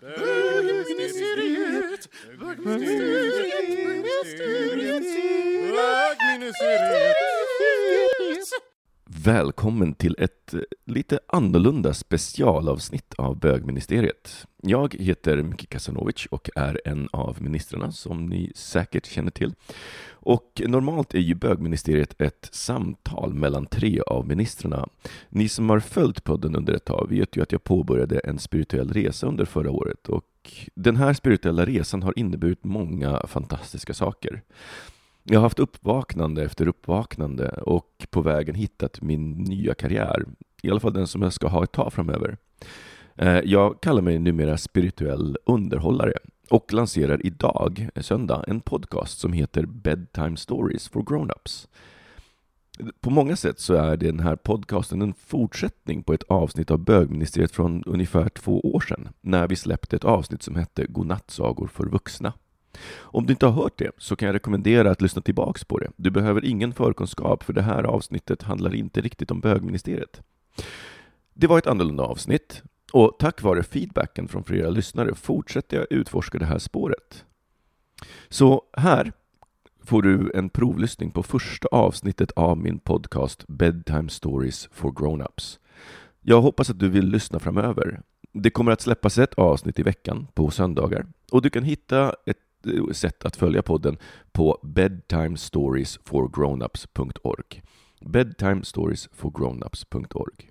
bögministeriet. Välkommen till ett eh, lite annorlunda specialavsnitt av bögministeriet. Jag heter Miki Kasanovic och är en av ministrarna som ni säkert känner till. Och normalt är ju bögministeriet ett samtal mellan tre av ministrarna. Ni som har följt podden under ett tag vet ju att jag påbörjade en spirituell resa under förra året och den här spirituella resan har inneburit många fantastiska saker. Jag har haft uppvaknande efter uppvaknande och på vägen hittat min nya karriär. I alla fall den som jag ska ha ett tag framöver. Eh, jag kallar mig numera spirituell underhållare och lanserar idag, eh, söndag, en podcast som heter Bedtime Stories for Grown-Ups. På många sätt så är den här podcasten en fortsättning på ett avsnitt av bögministeriet från ungefär två år sedan, när vi släppte ett avsnitt som hette Godnattsagor för vuxna. Om du inte har hört det så kan jag rekommendera att lyssna tillbaks på det. Du behöver ingen förkunskap för det här avsnittet handlar inte riktigt om bögministeriet. Det var ett annorlunda avsnitt och tack vare feedbacken från flera lyssnare fortsätter jag utforska det här spåret. Så här får du en provlyssning på första avsnittet av min podcast Bedtime Stories for Grown-Ups. Jag hoppas att du vill lyssna framöver. Det kommer att släppas ett avsnitt i veckan på söndagar och du kan hitta ett sätt att följa podden på bedtimestoriesforgrownups.org. bedtimestoriesforgrownups.org.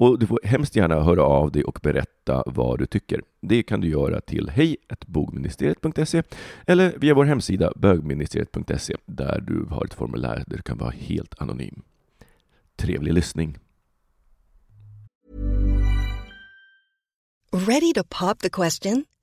Och du får hemskt gärna höra av dig och berätta vad du tycker. Det kan du göra till hej.bogministeriet.se eller via vår hemsida bögministeriet.se där du har ett formulär där du kan vara helt anonym. Trevlig lyssning! Ready to pop the question?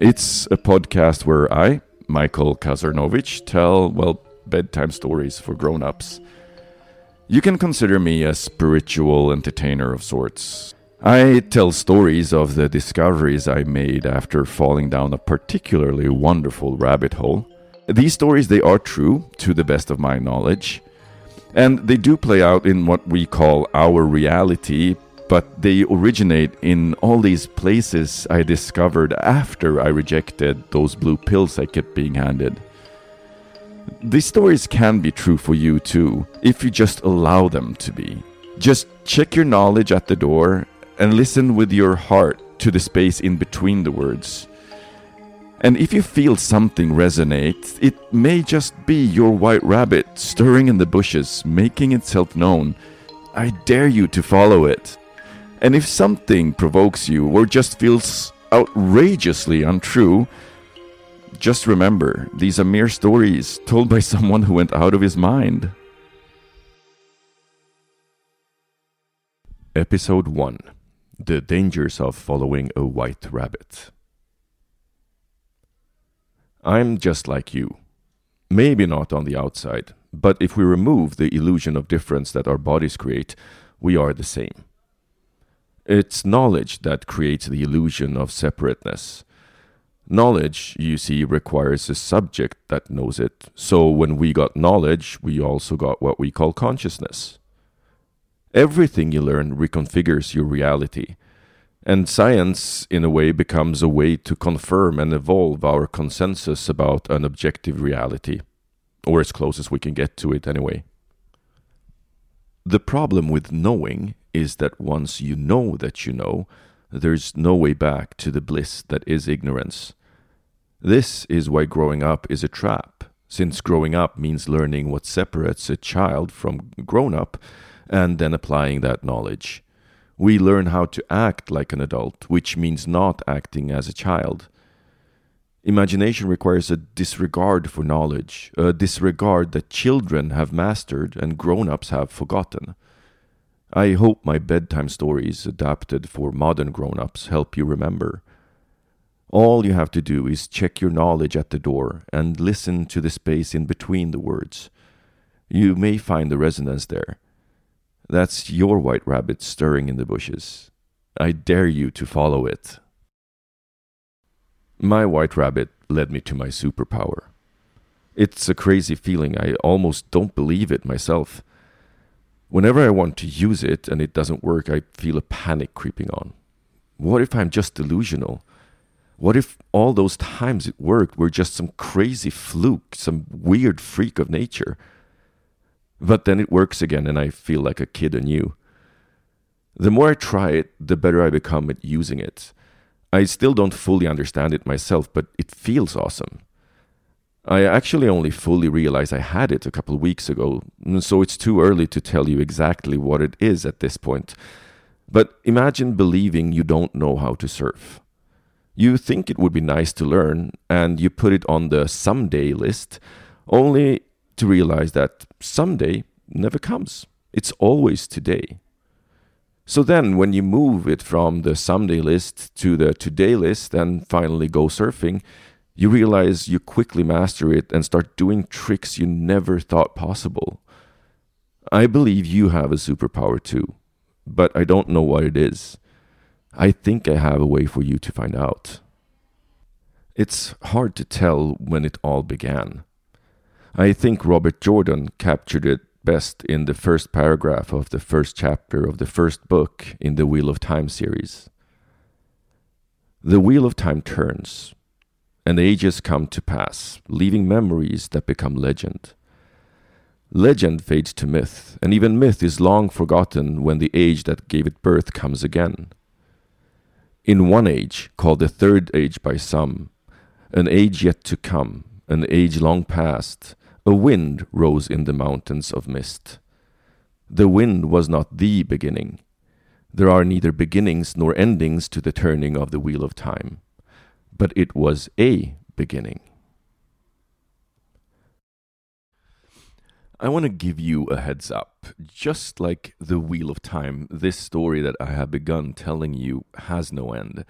It's a podcast where I, Michael Kazarnovich, tell, well, bedtime stories for grown-ups. You can consider me a spiritual entertainer of sorts. I tell stories of the discoveries I made after falling down a particularly wonderful rabbit hole. These stories they are true to the best of my knowledge, and they do play out in what we call our reality, but they originate in all these places I discovered after I rejected those blue pills I kept being handed. These stories can be true for you too, if you just allow them to be. Just check your knowledge at the door and listen with your heart to the space in between the words. And if you feel something resonate, it may just be your white rabbit stirring in the bushes, making itself known. I dare you to follow it. And if something provokes you or just feels outrageously untrue, just remember these are mere stories told by someone who went out of his mind. Episode 1 The Dangers of Following a White Rabbit. I'm just like you. Maybe not on the outside, but if we remove the illusion of difference that our bodies create, we are the same. It's knowledge that creates the illusion of separateness. Knowledge, you see, requires a subject that knows it. So when we got knowledge, we also got what we call consciousness. Everything you learn reconfigures your reality. And science, in a way, becomes a way to confirm and evolve our consensus about an objective reality, or as close as we can get to it anyway. The problem with knowing is that once you know that you know, there's no way back to the bliss that is ignorance. This is why growing up is a trap, since growing up means learning what separates a child from grown up and then applying that knowledge. We learn how to act like an adult, which means not acting as a child. Imagination requires a disregard for knowledge, a disregard that children have mastered and grown ups have forgotten. I hope my bedtime stories, adapted for modern grown ups, help you remember. All you have to do is check your knowledge at the door and listen to the space in between the words. You may find the resonance there. That's your white rabbit stirring in the bushes. I dare you to follow it. My white rabbit led me to my superpower. It's a crazy feeling. I almost don't believe it myself. Whenever I want to use it and it doesn't work, I feel a panic creeping on. What if I'm just delusional? What if all those times it worked were just some crazy fluke, some weird freak of nature? But then it works again and I feel like a kid anew. The more I try it, the better I become at using it. I still don't fully understand it myself, but it feels awesome. I actually only fully realized I had it a couple of weeks ago, mm, so it's too early to tell you exactly what it is at this point. But imagine believing you don't know how to surf. You think it would be nice to learn, and you put it on the someday list, only to realize that someday never comes. It's always today. So then, when you move it from the someday list to the today list and finally go surfing, you realize you quickly master it and start doing tricks you never thought possible. I believe you have a superpower too, but I don't know what it is. I think I have a way for you to find out. It's hard to tell when it all began. I think Robert Jordan captured it best in the first paragraph of the first chapter of the first book in the Wheel of Time series. The Wheel of Time turns, and ages come to pass, leaving memories that become legend. Legend fades to myth, and even myth is long forgotten when the age that gave it birth comes again. In one age, called the third age by some, an age yet to come, an age long past, a wind rose in the mountains of mist. The wind was not the beginning. There are neither beginnings nor endings to the turning of the wheel of time but it was a beginning. I want to give you a heads up. Just like the Wheel of Time, this story that I have begun telling you has no end.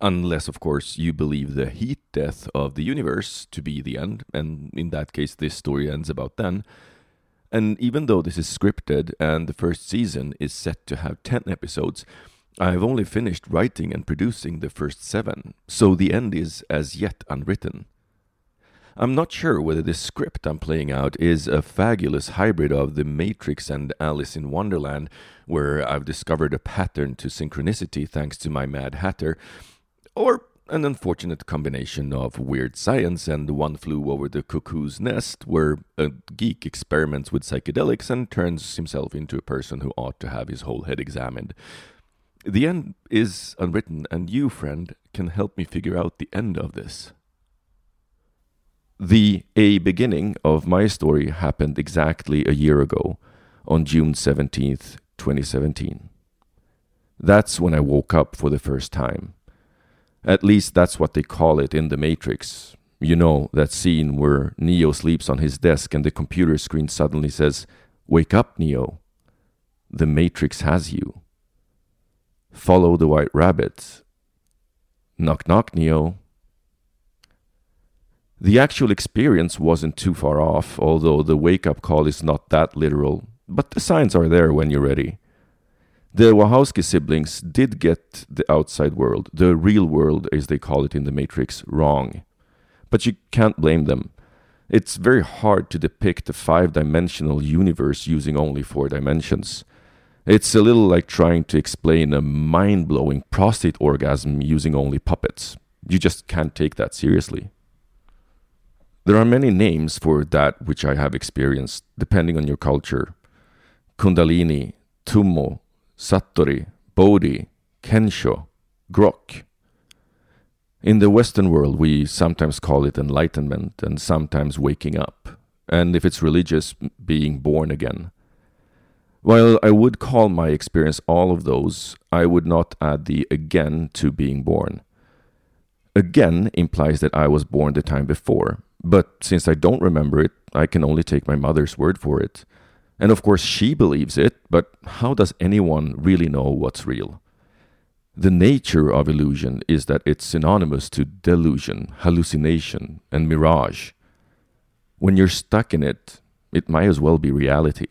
Unless, of course, you believe the heat death of the universe to be the end, and in that case, this story ends about then. And even though this is scripted and the first season is set to have 10 episodes, I've only finished writing and producing the first seven, so the end is as yet unwritten. I'm not sure whether the script I'm playing out is a fabulous hybrid of The Matrix and Alice in Wonderland, where I've discovered a pattern to synchronicity thanks to my Mad Hatter, or an unfortunate combination of weird science and One Flew Over the Cuckoo's Nest, where a geek experiments with psychedelics and turns himself into a person who ought to have his whole head examined. The end is unwritten, and you, friend, can help me figure out the end of this. The A beginning of my story happened exactly a year ago, on June 17th, 2017. That's when I woke up for the first time. At least that's what they call it in The Matrix. You know, that scene where Neo sleeps on his desk and the computer screen suddenly says, Wake up, Neo. The Matrix has you. Follow the white rabbit. Knock, knock, Neo. The actual experience wasn't too far off, although the wake up call is not that literal, but the signs are there when you're ready. The Wachowski siblings did get the outside world, the real world as they call it in the Matrix, wrong. But you can't blame them. It's very hard to depict a five dimensional universe using only four dimensions. It's a little like trying to explain a mind blowing prostate orgasm using only puppets. You just can't take that seriously. There are many names for that which I have experienced, depending on your culture. Kundalini, Tummo, Satori, Bodhi, Kensho, Grok. In the Western world, we sometimes call it enlightenment and sometimes waking up, and if it's religious, being born again. While I would call my experience all of those, I would not add the again to being born. Again implies that I was born the time before, but since I don't remember it, I can only take my mother's word for it. And of course, she believes it, but how does anyone really know what's real? The nature of illusion is that it's synonymous to delusion, hallucination, and mirage. When you're stuck in it, it might as well be reality.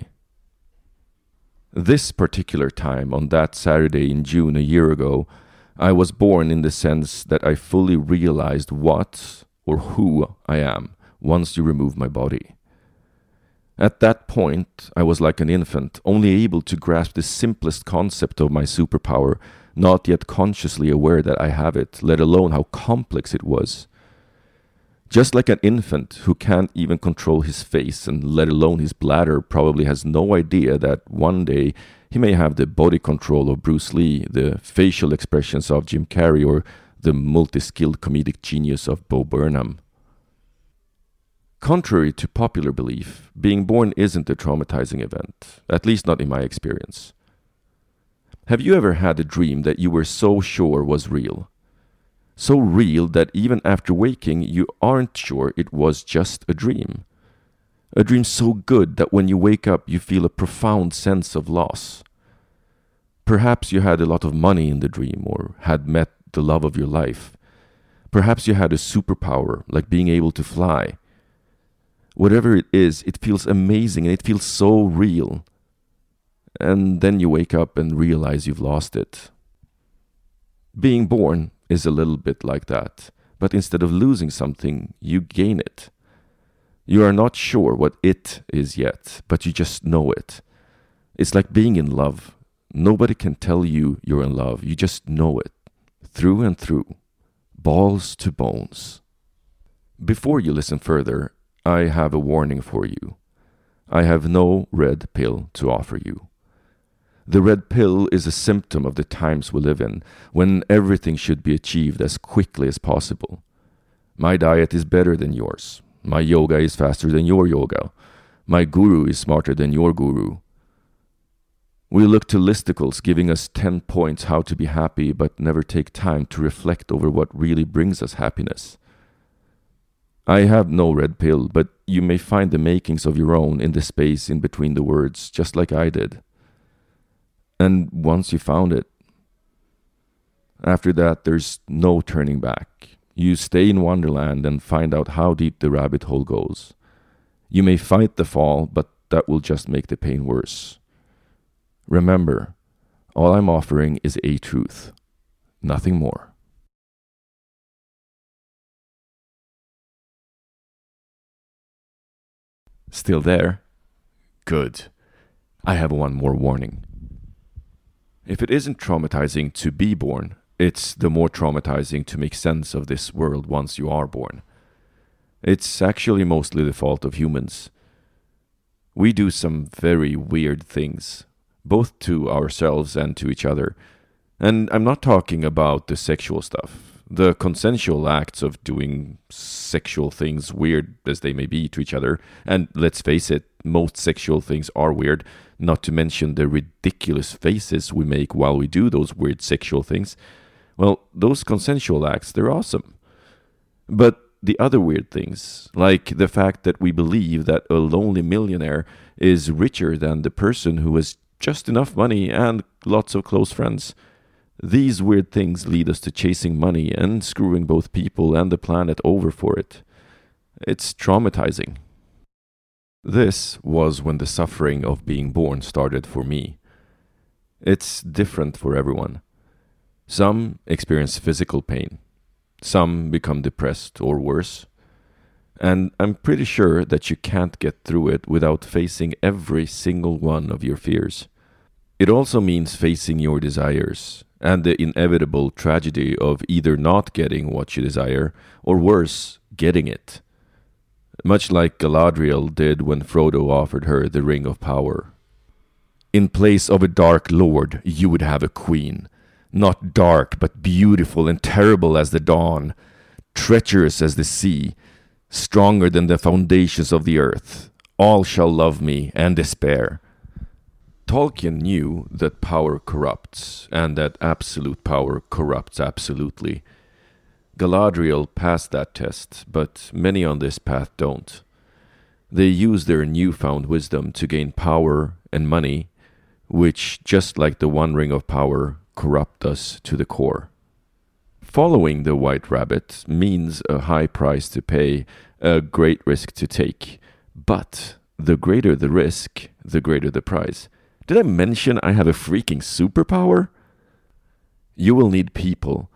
This particular time, on that Saturday in June a year ago, I was born in the sense that I fully realized what or who I am once you remove my body. At that point, I was like an infant, only able to grasp the simplest concept of my superpower, not yet consciously aware that I have it, let alone how complex it was. Just like an infant who can't even control his face and let alone his bladder probably has no idea that one day he may have the body control of Bruce Lee, the facial expressions of Jim Carrey, or the multi skilled comedic genius of Bo Burnham. Contrary to popular belief, being born isn't a traumatizing event, at least not in my experience. Have you ever had a dream that you were so sure was real? So real that even after waking, you aren't sure it was just a dream. A dream so good that when you wake up, you feel a profound sense of loss. Perhaps you had a lot of money in the dream or had met the love of your life. Perhaps you had a superpower, like being able to fly. Whatever it is, it feels amazing and it feels so real. And then you wake up and realize you've lost it. Being born is a little bit like that, but instead of losing something, you gain it. You are not sure what it is yet, but you just know it. It's like being in love. Nobody can tell you you're in love, you just know it through and through, balls to bones. Before you listen further, I have a warning for you. I have no red pill to offer you. The red pill is a symptom of the times we live in, when everything should be achieved as quickly as possible. My diet is better than yours. My yoga is faster than your yoga. My guru is smarter than your guru. We look to listicles giving us 10 points how to be happy, but never take time to reflect over what really brings us happiness. I have no red pill, but you may find the makings of your own in the space in between the words, just like I did. And once you found it, after that, there's no turning back. You stay in Wonderland and find out how deep the rabbit hole goes. You may fight the fall, but that will just make the pain worse. Remember, all I'm offering is a truth, nothing more. Still there? Good. I have one more warning. If it isn't traumatizing to be born, it's the more traumatizing to make sense of this world once you are born. It's actually mostly the fault of humans. We do some very weird things, both to ourselves and to each other. And I'm not talking about the sexual stuff, the consensual acts of doing sexual things, weird as they may be to each other. And let's face it, most sexual things are weird, not to mention the ridiculous faces we make while we do those weird sexual things. Well, those consensual acts, they're awesome. But the other weird things, like the fact that we believe that a lonely millionaire is richer than the person who has just enough money and lots of close friends. These weird things lead us to chasing money and screwing both people and the planet over for it. It's traumatizing. This was when the suffering of being born started for me. It's different for everyone. Some experience physical pain, some become depressed or worse. And I'm pretty sure that you can't get through it without facing every single one of your fears. It also means facing your desires and the inevitable tragedy of either not getting what you desire or worse, getting it. Much like Galadriel did when Frodo offered her the Ring of Power. In place of a dark lord, you would have a queen not dark, but beautiful and terrible as the dawn, treacherous as the sea, stronger than the foundations of the earth. All shall love me and despair. Tolkien knew that power corrupts, and that absolute power corrupts absolutely. Galadriel passed that test, but many on this path don't. They use their newfound wisdom to gain power and money, which, just like the One Ring of Power, corrupt us to the core. Following the white rabbit means a high price to pay, a great risk to take. But the greater the risk, the greater the price. Did I mention I have a freaking superpower? You will need people.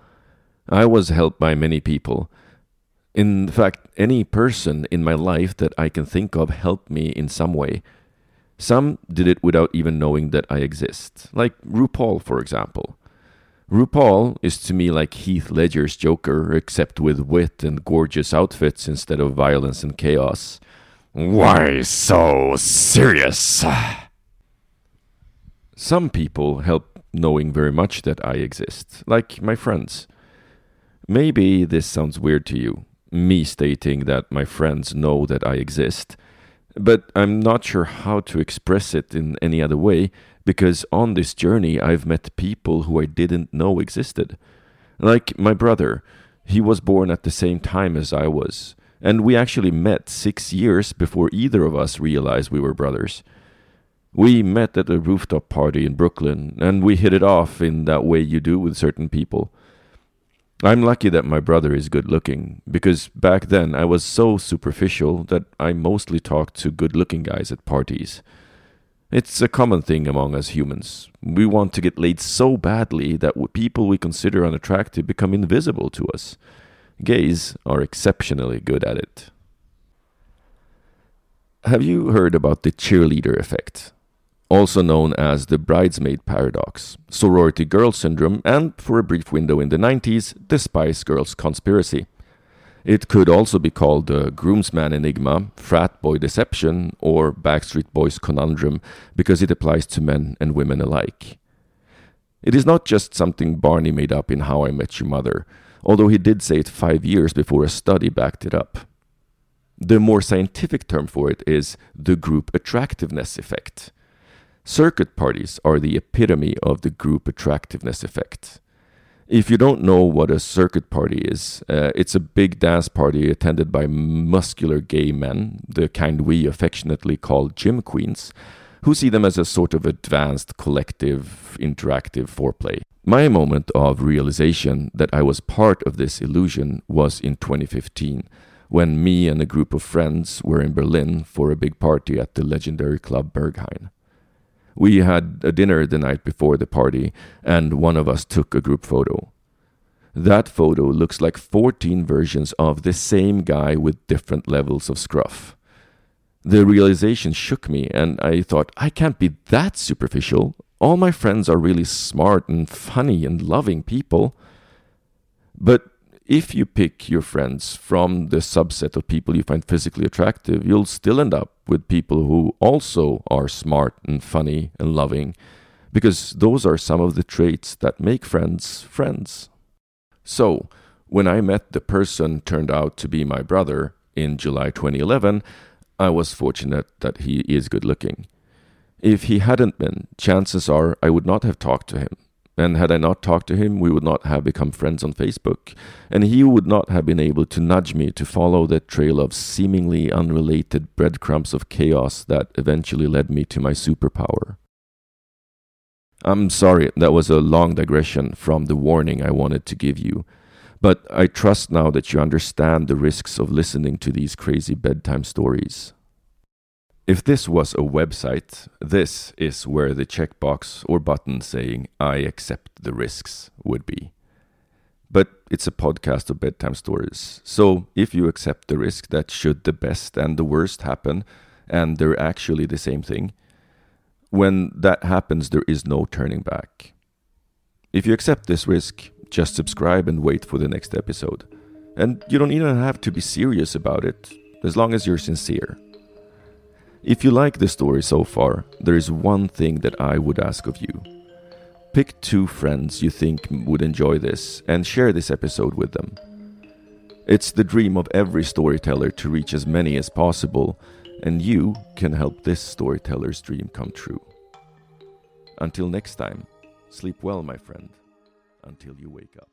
I was helped by many people. In fact, any person in my life that I can think of helped me in some way. Some did it without even knowing that I exist, like RuPaul, for example. RuPaul is to me like Heath Ledger's Joker, except with wit and gorgeous outfits instead of violence and chaos. Why so serious? Some people help knowing very much that I exist, like my friends. Maybe this sounds weird to you, me stating that my friends know that I exist, but I'm not sure how to express it in any other way because on this journey I've met people who I didn't know existed. Like my brother, he was born at the same time as I was, and we actually met six years before either of us realized we were brothers. We met at a rooftop party in Brooklyn, and we hit it off in that way you do with certain people. I'm lucky that my brother is good looking, because back then I was so superficial that I mostly talked to good looking guys at parties. It's a common thing among us humans. We want to get laid so badly that people we consider unattractive become invisible to us. Gays are exceptionally good at it. Have you heard about the cheerleader effect? Also known as the bridesmaid paradox, sorority girl syndrome, and for a brief window in the 90s, the Spice Girls conspiracy. It could also be called the groomsman enigma, frat boy deception, or Backstreet Boys conundrum because it applies to men and women alike. It is not just something Barney made up in How I Met Your Mother, although he did say it five years before a study backed it up. The more scientific term for it is the group attractiveness effect. Circuit parties are the epitome of the group attractiveness effect. If you don't know what a circuit party is, uh, it's a big dance party attended by muscular gay men, the kind we affectionately call gym queens, who see them as a sort of advanced collective interactive foreplay. My moment of realization that I was part of this illusion was in 2015 when me and a group of friends were in Berlin for a big party at the legendary club Berghain. We had a dinner the night before the party, and one of us took a group photo. That photo looks like 14 versions of the same guy with different levels of scruff. The realization shook me, and I thought, I can't be that superficial. All my friends are really smart and funny and loving people. But if you pick your friends from the subset of people you find physically attractive, you'll still end up with people who also are smart and funny and loving, because those are some of the traits that make friends friends. So, when I met the person turned out to be my brother in July 2011, I was fortunate that he is good looking. If he hadn't been, chances are I would not have talked to him. And had I not talked to him, we would not have become friends on Facebook, and he would not have been able to nudge me to follow that trail of seemingly unrelated breadcrumbs of chaos that eventually led me to my superpower. I'm sorry, that was a long digression from the warning I wanted to give you, but I trust now that you understand the risks of listening to these crazy bedtime stories. If this was a website, this is where the checkbox or button saying I accept the risks would be. But it's a podcast of bedtime stories. So if you accept the risk that should the best and the worst happen, and they're actually the same thing, when that happens, there is no turning back. If you accept this risk, just subscribe and wait for the next episode. And you don't even have to be serious about it, as long as you're sincere. If you like the story so far, there is one thing that I would ask of you. Pick two friends you think would enjoy this and share this episode with them. It's the dream of every storyteller to reach as many as possible, and you can help this storyteller's dream come true. Until next time, sleep well, my friend, until you wake up.